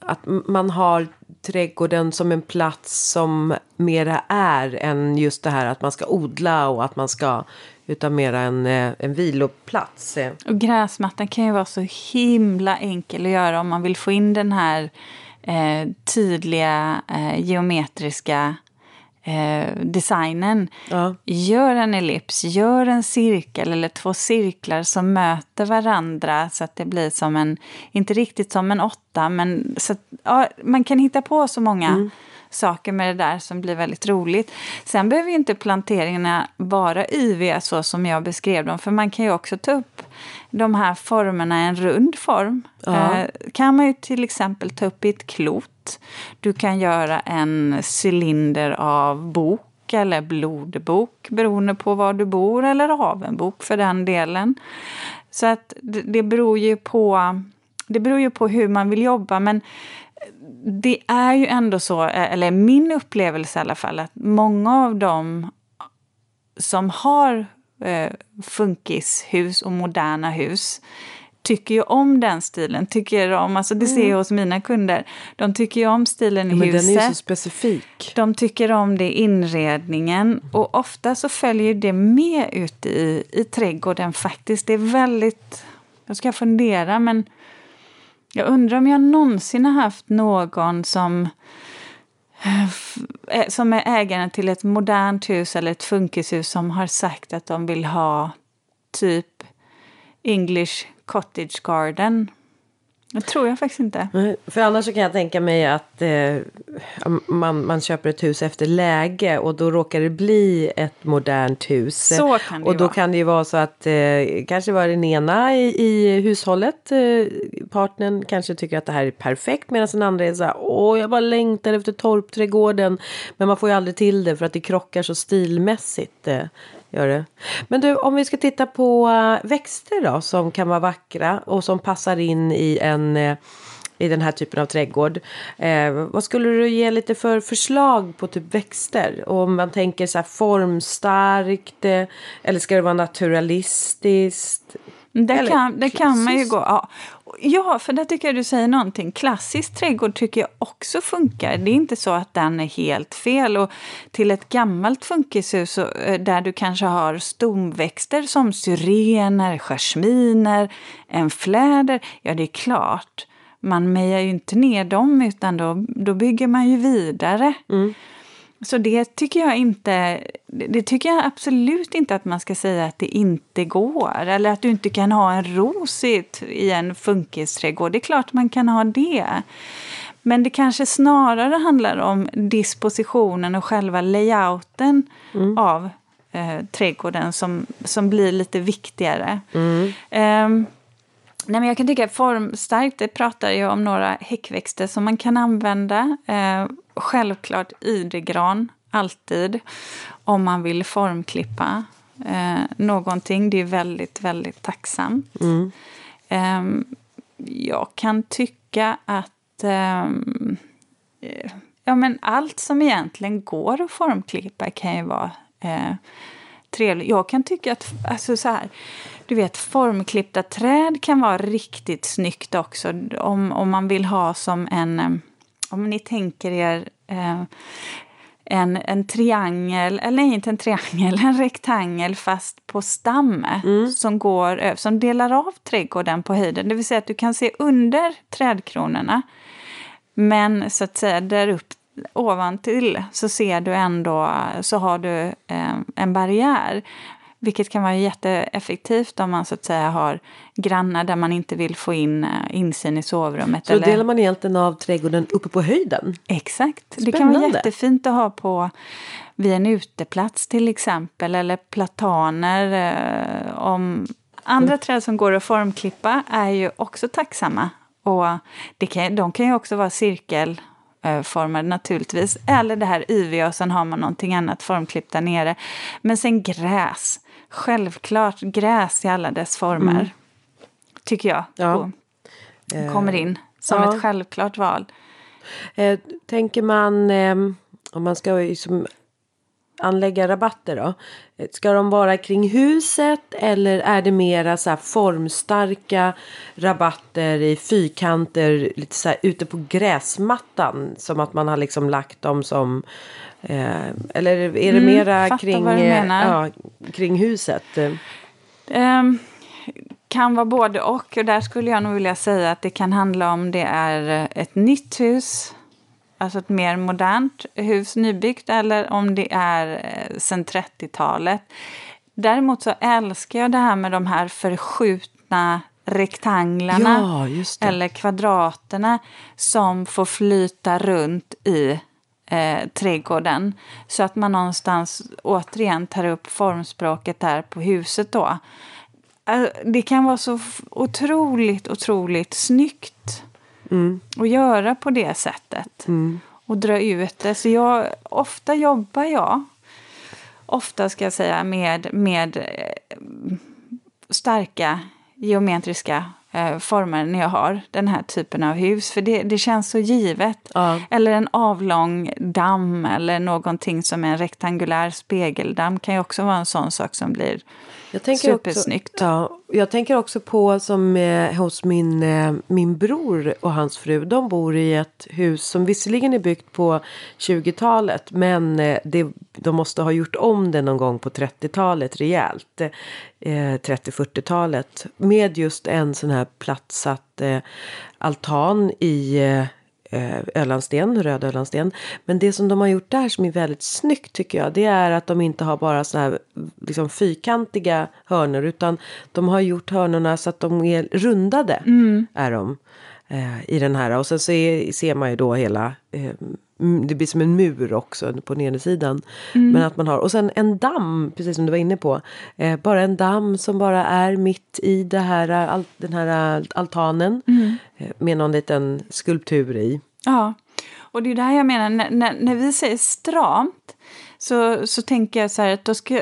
att man har trädgården som en plats som mera är än just det här att man ska odla och att man ska utan mera en, eh, en viloplats. Och gräsmattan kan ju vara så himla enkel att göra om man vill få in den här eh, tydliga eh, geometriska eh, designen. Ja. Gör en ellips, gör en cirkel eller två cirklar som möter varandra så att det blir som en, inte riktigt som en åtta, men så att, ja, man kan hitta på så många mm saker med det där som blir väldigt roligt. Sen behöver ju inte planteringarna vara yviga så som jag beskrev dem, för man kan ju också ta upp de här formerna i en rund form. Ja. Eh, kan man ju till exempel ta upp i ett klot. Du kan göra en cylinder av bok eller blodbok beroende på var du bor eller avenbok för den delen. Så att det, det beror ju på det beror ju på hur man vill jobba men det är ju ändå så, eller min upplevelse i alla fall, att många av dem som har eh, funkishus och moderna hus tycker ju om den stilen. Tycker om, alltså det ser jag mm. hos mina kunder. De tycker ju om stilen i ja, men huset. Den är så specifik. De tycker om det inredningen. Och ofta så följer det med ut i, i trädgården faktiskt. Det är väldigt... Jag ska fundera men jag undrar om jag någonsin har haft någon som eh, som är ägaren till ett modernt hus eller ett funkishus som har sagt att de vill ha typ English cottage garden det tror jag faktiskt inte. För annars så kan jag tänka mig att eh, man, man köper ett hus efter läge och då råkar det bli ett modernt hus. Så kan det Och då vara. kan det ju vara så att eh, kanske var den ena i, i hushållet, eh, partnern kanske tycker att det här är perfekt medan den andra är så här, åh jag bara längtar efter torpträdgården. Men man får ju aldrig till det för att det krockar så stilmässigt. Eh, Gör det. Men du, om vi ska titta på uh, växter då som kan vara vackra och som passar in i en uh, i den här typen av trädgård. Eh, vad skulle du ge lite för förslag på typ växter? Och om man tänker så här formstarkt eh, eller ska det vara naturalistiskt? Det kan, det kan man ju gå. Ja ja, för där tycker jag du säger någonting. Klassisk trädgård tycker jag också funkar. Det är inte så att den är helt fel. Och till ett gammalt funkishus eh, där du kanske har stomväxter som syrener, jasminer, en fläder. Ja, det är klart. Man mejar ju inte ner dem utan då, då bygger man ju vidare. Mm. Så det tycker jag inte, det tycker jag absolut inte att man ska säga att det inte går. Eller att du inte kan ha en ros i en funkisträdgård. Det är klart man kan ha det. Men det kanske snarare handlar om dispositionen och själva layouten mm. av eh, trädgården som, som blir lite viktigare. Mm. Um, Nej, men jag kan tycka formstarkt, det pratar ju om några häckväxter som man kan använda. Eh, självklart idegran, alltid, om man vill formklippa eh, någonting. Det är väldigt, väldigt tacksamt. Mm. Eh, jag kan tycka att eh, ja, men allt som egentligen går att formklippa kan ju vara eh, trevligt. Jag kan tycka att, alltså så här, du vet formklippta träd kan vara riktigt snyggt också. Om, om man vill ha som en, eh, om ni tänker er eh, en, en triangel, eller inte en triangel, en rektangel fast på stam mm. som, går, som delar av trädgården på höjden. Det vill säga att du kan se under trädkronorna. Men så att säga där upp ovantill så ser du ändå, så har du eh, en barriär. Vilket kan vara jätteeffektivt om man så att säga har grannar där man inte vill få in eh, insyn i sovrummet. Så eller... delar man egentligen av trädgården uppe på höjden? Exakt. Spännande. Det kan vara jättefint att ha på vid en uteplats till exempel eller plataner. Eh, om andra mm. träd som går att formklippa är ju också tacksamma. Och det kan, de kan ju också vara cirkel formade naturligtvis. Eller det här yviga och sen har man någonting annat formklippt där nere. Men sen gräs. Självklart gräs i alla dess former. Mm. Tycker jag. Ja. kommer in som ja. ett självklart val. Eh, tänker man eh, om man ska liksom anlägga rabatter då? Ska de vara kring huset eller är det mera så formstarka rabatter i fyrkanter lite så här ute på gräsmattan som att man har liksom lagt dem som eh, eller är det mm, mera kring, eh, ja, kring huset? Um, kan vara både och och där skulle jag nog vilja säga att det kan handla om det är ett nytt hus alltså ett mer modernt hus nybyggt eller om det är eh, sen 30-talet. Däremot så älskar jag det här med de här förskjutna rektanglarna ja, eller kvadraterna som får flyta runt i eh, trädgården. Så att man någonstans återigen tar upp formspråket där på huset då. Eh, det kan vara så otroligt, otroligt snyggt. Mm. Och göra på det sättet. Mm. Och dra ut det. Så jag, ofta jobbar jag, ofta ska jag säga, med, med eh, starka geometriska eh, former när jag har den här typen av hus. För det, det känns så givet. Ja. Eller en avlång damm eller någonting som är en rektangulär spegeldamm kan ju också vara en sån sak som blir jag tänker supersnyggt. Också, ja, jag tänker också på som eh, hos min, eh, min bror och hans fru. De bor i ett hus som visserligen är byggt på 20-talet men eh, det, de måste ha gjort om det någon gång på 30-talet rejält. 30-40-talet med just en sån här plattsatt altan i eh, Ölandsten, röd Ölandsten. Men det som de har gjort där som är väldigt snyggt tycker jag. Det är att de inte har bara så här liksom fyrkantiga hörnor. Utan de har gjort hörnorna så att de är rundade. Mm. Är de. Eh, I den här. Och sen så är, ser man ju då hela. Eh, det blir som en mur också på nedersidan. Mm. Men att man har, och sen en damm, precis som du var inne på. Eh, bara en damm som bara är mitt i det här, all, den här altanen. Mm. Eh, med någon liten skulptur i. Ja, och det är det här jag menar, när, när, när vi säger stramt så, så tänker jag så här att då ska,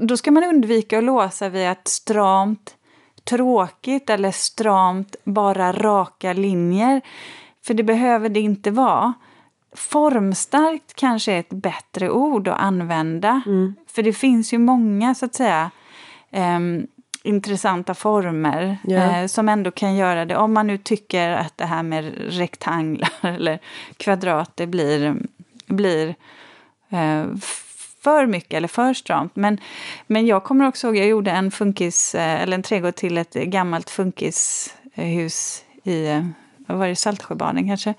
då ska man undvika att låsa vid att stramt tråkigt eller stramt bara raka linjer. För det behöver det inte vara. Formstarkt kanske är ett bättre ord att använda. Mm. För det finns ju många, så att säga, eh, intressanta former yeah. eh, som ändå kan göra det. Om man nu tycker att det här med rektanglar eller kvadrater blir, blir eh, för mycket eller för stramt. Men, men jag kommer också ihåg, jag gjorde en funkis, eh, eller en trädgård till ett gammalt funkishus i, vad var det, Saltsjöbaden kanske.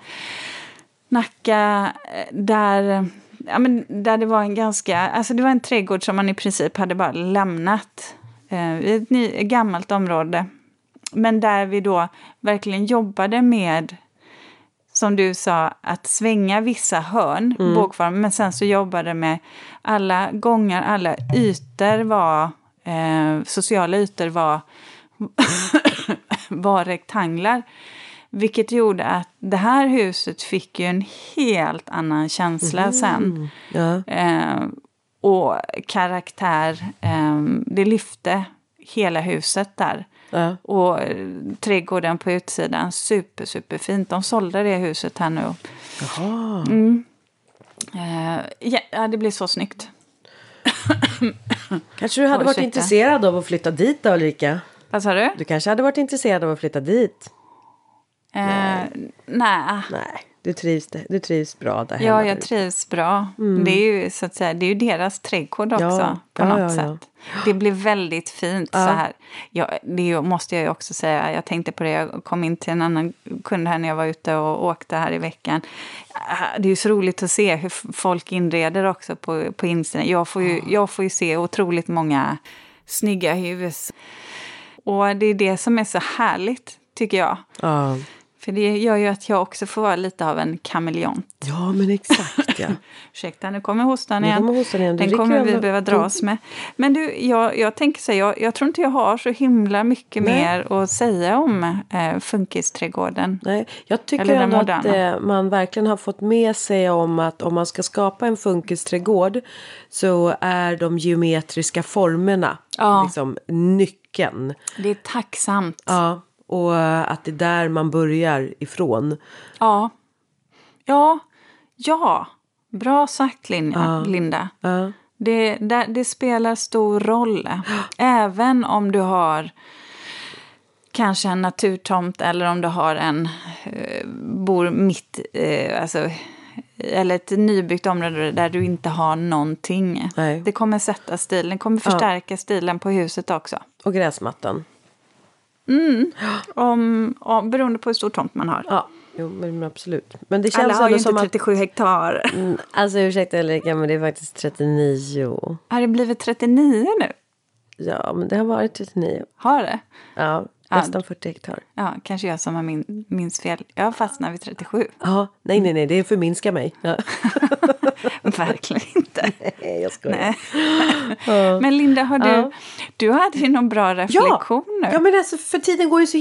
Nacka, eh, där, ja, men där det var en ganska, alltså det var en trädgård som man i princip hade bara lämnat eh, ett ny, gammalt område. Men där vi då verkligen jobbade med, som du sa, att svänga vissa hörn, mm. bågform, men sen så jobbade med alla gångar, alla ytor var, eh, sociala ytor var var rektanglar. Vilket gjorde att det här huset fick ju en helt annan känsla mm. sen. Ja. Eh, och karaktär. Eh, det lyfte hela huset där. Ja. Och trädgården på utsidan, super, super fint. De sålde det huset här nu. Jaha. Mm. Eh, ja, det blir så snyggt. kanske du hade varit intresserad av att flytta dit då Ulrika? Vad sa du? Du kanske hade varit intresserad av att flytta dit? Eh, nej. nej. Du trivs, du trivs bra där hemma? Ja, jag trivs bra. Mm. Det, är ju, så att säga, det är ju deras trädgård också ja, på ja, något ja, sätt. Det blir väldigt fint så här. Ja, det måste jag ju också säga. Jag tänkte på det, jag kom in till en annan kund här när jag var ute och åkte här i veckan. Ah, det är ju så roligt att se hur folk inreder också på, på insidan. Jag får, ju, jag får ju se otroligt många snygga hus. Och det är det som är så härligt, tycker jag. För det gör ju att jag också får vara lite av en kameleont. Ja, men exakt ja. Ursäkta, nu kommer hostan igen. Kommer hostan igen. Den kommer vi behöva dras med. Men du, jag, jag tänker så jag, jag tror inte jag har så himla mycket Nej. mer att säga om eh, funkisträdgården. Nej, jag tycker ändå att eh, man verkligen har fått med sig om att om man ska skapa en funkisträdgård så är de geometriska formerna ja. liksom nyckeln. Det är tacksamt. Ja. Och att det är där man börjar ifrån. Ja. Ja. Ja. Bra sagt Linda. Ja. Linda. Ja. Det, det, det, spelar stor roll. Även om du har kanske en naturtomt eller om du har en eh, bor mitt, eh, alltså, eller ett nybyggt område där du inte har någonting. Nej. Det kommer sätta stilen, det kommer förstärka ja. stilen på huset också. Och gräsmattan. Mm. Om, om, beroende på hur stor tomt man har. Ja, jo, men absolut. Men det känns Alla har ju inte 37 att, hektar. Mm, alltså ursäkta Ulrika, men det är faktiskt 39. Har det blivit 39 nu? Ja, men det har varit 39. Har det? Ja, nästan 40 hektar. Ja, kanske jag som har min, minns fel. Jag fastnar vid 37. Ja, nej, nej, nej, det förminskar mig. Ja. Verkligen inte. Nej, jag skojar. Nej. Men Linda, har du, ja. du hade ju någon bra reflektion ja. nu. Ja, men alltså för tiden går ju så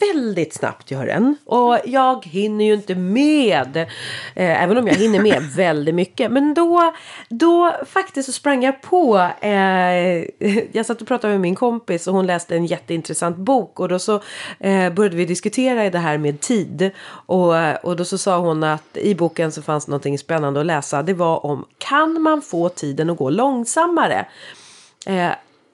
väldigt snabbt gör den. Och jag hinner ju inte med. Eh, även om jag hinner med väldigt mycket. Men då, då faktiskt så sprang jag på. Eh, jag satt och pratade med min kompis och hon läste en jätteintressant bok. Och då så eh, började vi diskutera det här med tid. Och, och då så sa hon att i boken så fanns någonting spännande att läsa. Det var om kan man få tiden att gå långsammare? Eh,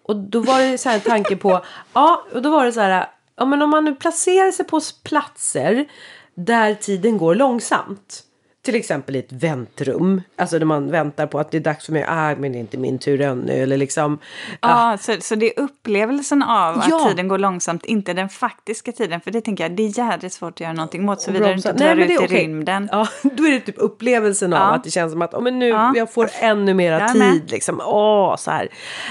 och då var det så här en tanke på, ja, och då var det så här, ja, men om man nu placerar sig på platser där tiden går långsamt. Till exempel i ett väntrum. Alltså när man väntar på att det är dags för mig. Ah, men det är inte min tur ännu. Eller liksom. Ja, ah. så, så det är upplevelsen av ja. att tiden går långsamt. Inte den faktiska tiden. För det tänker jag, det är jävligt svårt att göra någonting åt. Såvida du inte drar ut i okay. rymden. Ja, då är det typ upplevelsen av att det känns som att oh, men nu ja. jag får ännu mera ja, tid. Liksom. Åh, så här.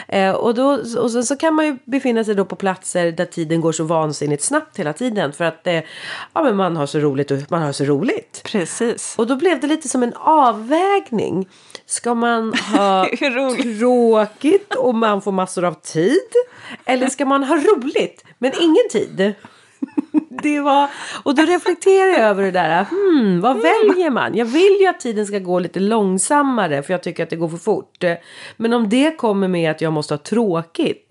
Eh, och, då, och så, så kan man ju befinna sig då på platser där tiden går så vansinnigt snabbt hela tiden. För att eh, ja, men man har så roligt och man har så roligt. Precis. Och då blev det lite som en avvägning. Ska man ha tråkigt och man får massor av tid? Eller ska man ha roligt men ingen tid? Det var, och då reflekterar jag över det där. Hmm, vad väljer man? Jag vill ju att tiden ska gå lite långsammare för jag tycker att det går för fort. Men om det kommer med att jag måste ha tråkigt.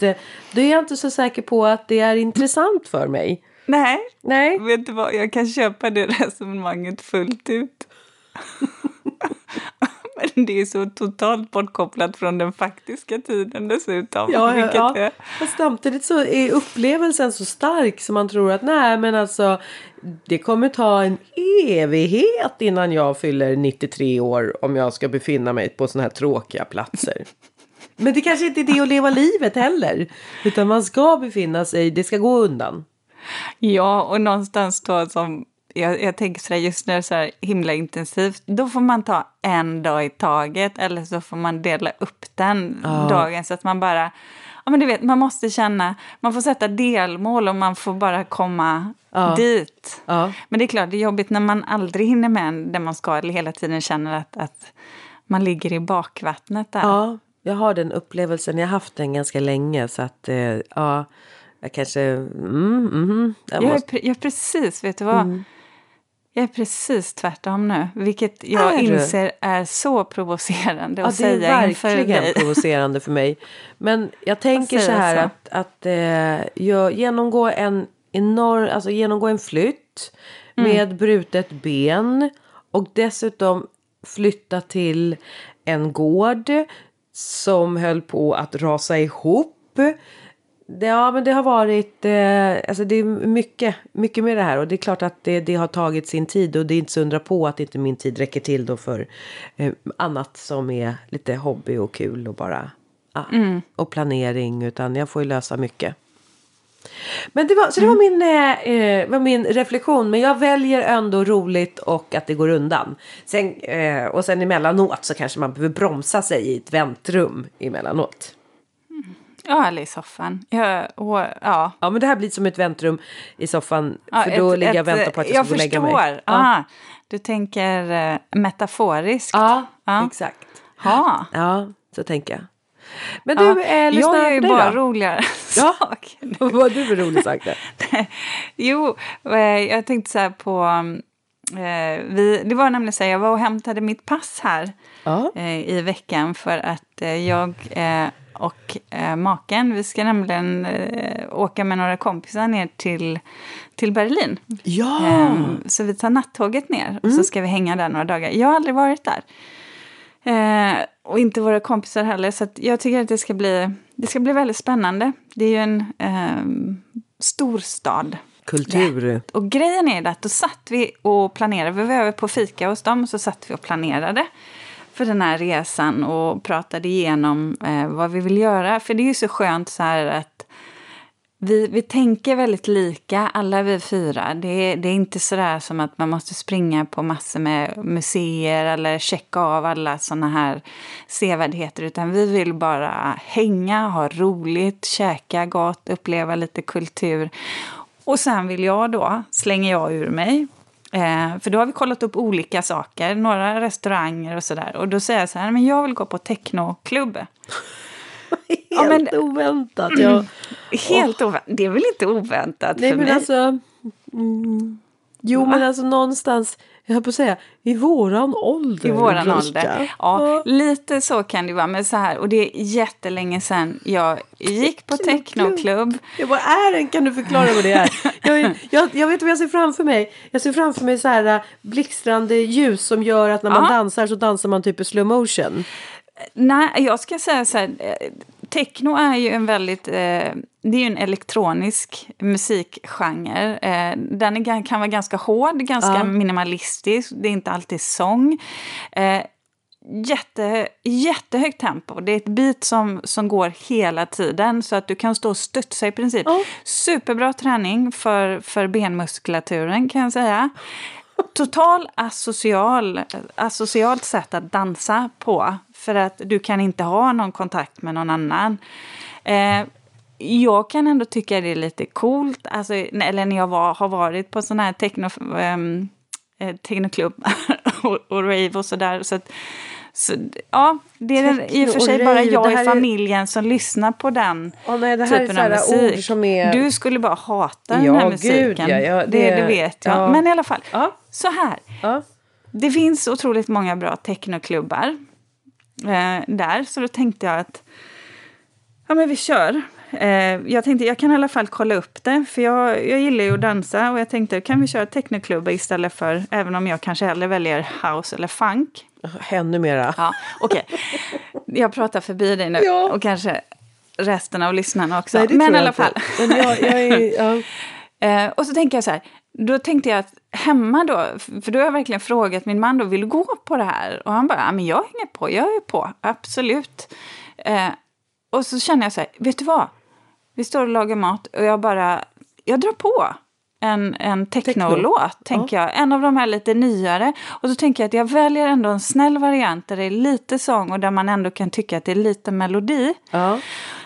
Då är jag inte så säker på att det är intressant för mig. Nej, Nej. vet du vad? Jag kan köpa det resonemanget fullt ut. Men det är så totalt bortkopplat från den faktiska tiden dessutom. Ja, ja, ja. Är... Fast samtidigt så är upplevelsen så stark så man tror att nej men alltså det kommer ta en evighet innan jag fyller 93 år om jag ska befinna mig på sådana här tråkiga platser. Men det kanske inte är det att leva livet heller. Utan man ska befinna sig, det ska gå undan. Ja, och någonstans då som jag, jag tänker sådär just när det är så här himla intensivt, då får man ta en dag i taget eller så får man dela upp den oh. dagen så att man bara, ja men du vet, man måste känna, man får sätta delmål och man får bara komma oh. dit. Oh. Men det är klart, det är jobbigt när man aldrig hinner med det man ska eller hela tiden känner att, att man ligger i bakvattnet där. Ja, jag har den upplevelsen, jag har haft den ganska länge så att, eh, ja jag kanske... Mm, mm, jag, jag, måste... jag precis, vet du vad? Mm. Jag är precis tvärtom nu, vilket jag är inser är så provocerande ja, att säga inför dig. Det är verkligen provocerande för mig. Men jag tänker så här så. att, att eh, jag genomgår en enorm, alltså genomgå en flytt mm. med brutet ben och dessutom flytta till en gård som höll på att rasa ihop. Det, ja, men det har varit eh, alltså det är mycket, mycket med det här och det är klart att det, det har tagit sin tid och det är inte så undra på att inte min tid räcker till då för eh, annat som är lite hobby och kul och bara ah, mm. och planering utan jag får ju lösa mycket. Men det var, så det var, mm. min, eh, eh, var min reflektion. Men jag väljer ändå roligt och att det går undan. Sen, eh, och sen emellanåt så kanske man behöver bromsa sig i ett väntrum emellanåt. Ja, eller i soffan. Ja, och, ja. ja, men det här blir som ett väntrum i soffan. Ja, för då ett, ligger jag och väntar på att jag, jag ska gå och lägga mig. Jag förstår. Ja. du tänker uh, metaforiskt. Ja, ja. exakt. Ha. Ja, så tänker jag. Men du, ja, eh, lyssna Jag är ju bara då. roligare ja. saker. Vad var du för rolig sak Jo, eh, jag tänkte så här på... Eh, vi, det var nämligen så här, jag var och hämtade mitt pass här ja. eh, i veckan för att eh, jag eh, och eh, maken, vi ska nämligen åka med några kompisar ner till, till Berlin. Ja! Ehm, så vi tar nattåget ner och så mm. ska vi hänga där några dagar. Jag har aldrig varit där. Eh, och inte våra kompisar heller. Så jag tycker att det ska, bli, det ska bli väldigt spännande. Det är ju en eh, storstad. Kultur. Och grejen är att då satt vi och planerade. Vi var över på fika hos dem och så satt vi och planerade för den här resan och pratade igenom eh, vad vi vill göra. För det är ju så skönt så här att vi, vi tänker väldigt lika, alla vi fyra. Det är, det är inte sådär som att man måste springa på massor med museer eller checka av alla såna här sevärdheter. Utan vi vill bara hänga, ha roligt, käka gott, uppleva lite kultur. Och sen vill jag då, slänger jag ur mig, Eh, för då har vi kollat upp olika saker, några restauranger och sådär. Och då säger jag så här, men jag vill gå på technoklubb. Helt ja, men, oväntat. Ja. Helt oh. oväntat. Det är väl inte oväntat Nej, för men mig? Alltså, mm, jo, Va? men alltså någonstans, jag höll på att säga, i våran ålder. I våran ålder. Ja, ja, lite så kan det vara. Men så här, och det är jättelänge sedan jag gick på technoklubb. Ja, vad är den? Kan du förklara vad det är? jag, jag, jag vet vad jag ser framför mig. Jag ser framför mig så här äh, blixtrande ljus som gör att när man ja. dansar så dansar man typ i slow motion. Nej, jag ska säga så här. Techno är ju en väldigt... Eh, det är ju en elektronisk musikgenre. Eh, den är, kan vara ganska hård, ganska ja. minimalistisk. Det är inte alltid sång. Eh, jätte, jättehögt tempo. Det är ett beat som, som går hela tiden så att du kan stå och studsa i princip. Oh. Superbra träning för, för benmuskulaturen kan jag säga. Total asocial, asocialt sätt att dansa på. För att du kan inte ha någon kontakt med någon annan. Eh, jag kan ändå tycka det är lite coolt, alltså, eller när jag var, har varit på sån här techno, ehm, eh, technoklubb och, och rave och sådär. Så, att, så ja, det är techno i och för sig bara jag i familjen är... som lyssnar på den oh, nej, det här typen är av musik. Som är... Du skulle bara hata ja, den här musiken. Gud, ja, ja, det, det, det, vet jag. Ja. Men i alla fall, så här. Det finns otroligt många bra technoklubbar eh, där. Så då tänkte jag att ja, men vi kör. Eh, jag tänkte jag kan i alla fall kolla upp det, för jag, jag gillar ju att dansa och jag tänkte kan vi köra technoklubbar istället för, även om jag kanske hellre väljer house eller funk. Ännu mera. Ja, Okej, okay. jag pratar förbi dig nu ja. och kanske resten av lyssnarna också. Nej, men i alla fall. Men jag, jag är, ja. eh, och så tänker jag så här, då tänkte jag att hemma då, för då har jag verkligen frågat min man då, vill du gå på det här? Och han bara, ja men jag hänger på, jag är på, absolut. Eh, och så känner jag så här, vet du vad? Vi står och lagar mat och jag bara, jag drar på en, en technolåt, Techno. tänker ja. jag. En av de här lite nyare. Och så tänker jag att jag väljer ändå en snäll variant där det är lite sång och där man ändå kan tycka att det är lite melodi. Ja.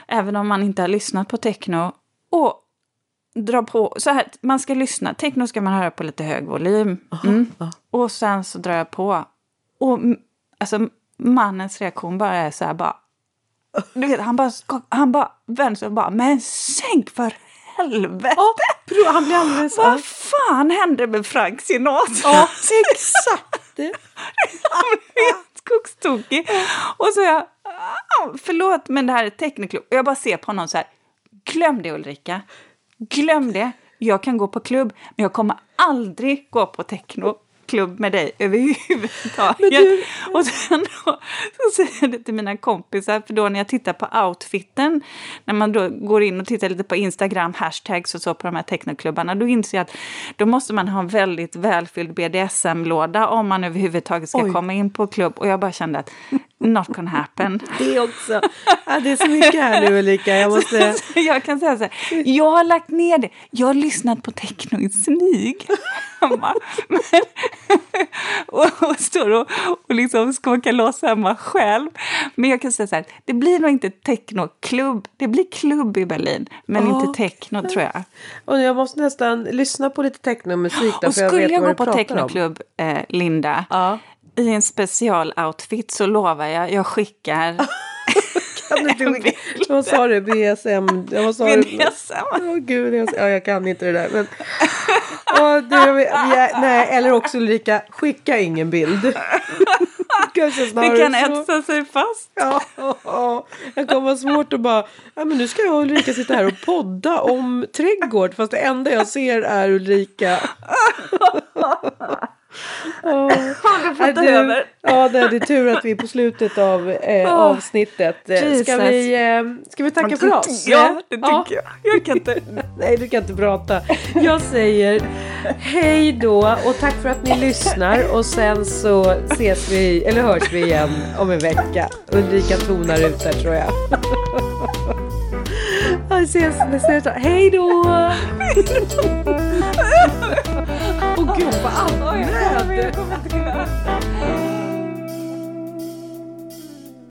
Även om man inte har lyssnat på techno. Och dra på, så här, man ska lyssna. Techno ska man höra på lite hög volym. Mm. Och sen så drar jag på. Och alltså mannens reaktion bara är så här bara. Du vet, han bara, han bara vänder sig och bara, men sänk för helvete! Ja, han blir alldeles... Vad fan hände med Frank Sinatra? Ja, exakt! han blev helt skogstokig. Och så jag, ah, förlåt men det här är Techniklubb. Och jag bara ser på honom så här, glöm det Ulrika. Glöm det. Jag kan gå på klubb, men jag kommer aldrig gå på techno klubb med dig överhuvudtaget. Du... Och sen då, så säger jag det till mina kompisar, för då när jag tittar på outfiten, när man då går in och tittar lite på Instagram, hashtags och så på de här technoklubbarna, då inser jag att då måste man ha en väldigt välfylld BDSM-låda om man överhuvudtaget ska Oj. komma in på klubb. Och jag bara kände att not gonna happen. Det också. Ja, det är så mycket här nu Ulrika. Jag, måste... jag kan säga så här, jag har lagt ner det. Jag har lyssnat på techno i smyg. Men, och, och står och, och liksom skakar loss hemma själv. Men jag kan säga så här, det blir nog inte technoklubb. Det blir klubb i Berlin, men oh. inte techno tror jag. Och jag måste nästan lyssna på lite technomusik. Och skulle jag, jag gå på technoklubb, eh, Linda, ja. I en specialoutfit så lovar jag, jag skickar kan du inte, vad sa du? BSM? Vad sa BDSM. Oh, gud, jag, ja, jag kan inte det där. Men, oh, du, vi, nej, eller också Ulrika, skicka ingen bild. det kan etsa sig fast. Ja, oh, Jag kommer ha svårt att bara, ja, men nu ska jag och Ulrika sitta här och podda om trädgård fast det enda jag ser är Ulrika. Oh. Har du fått du, över? Ja, det är tur att vi är på slutet av eh, oh. avsnittet. Ska vi, eh, ska vi tacka för oss? Ja, det tycker ja. jag. Jag kan inte. Nej, du kan inte prata. Jag säger hej då och tack för att ni lyssnar och sen så ses vi, eller hörs vi igen om en vecka. Ulrika tonar ut där tror jag. Vi ses nästa. Hej då! Åh oh, gud vad allt Jag kommer inte kunna.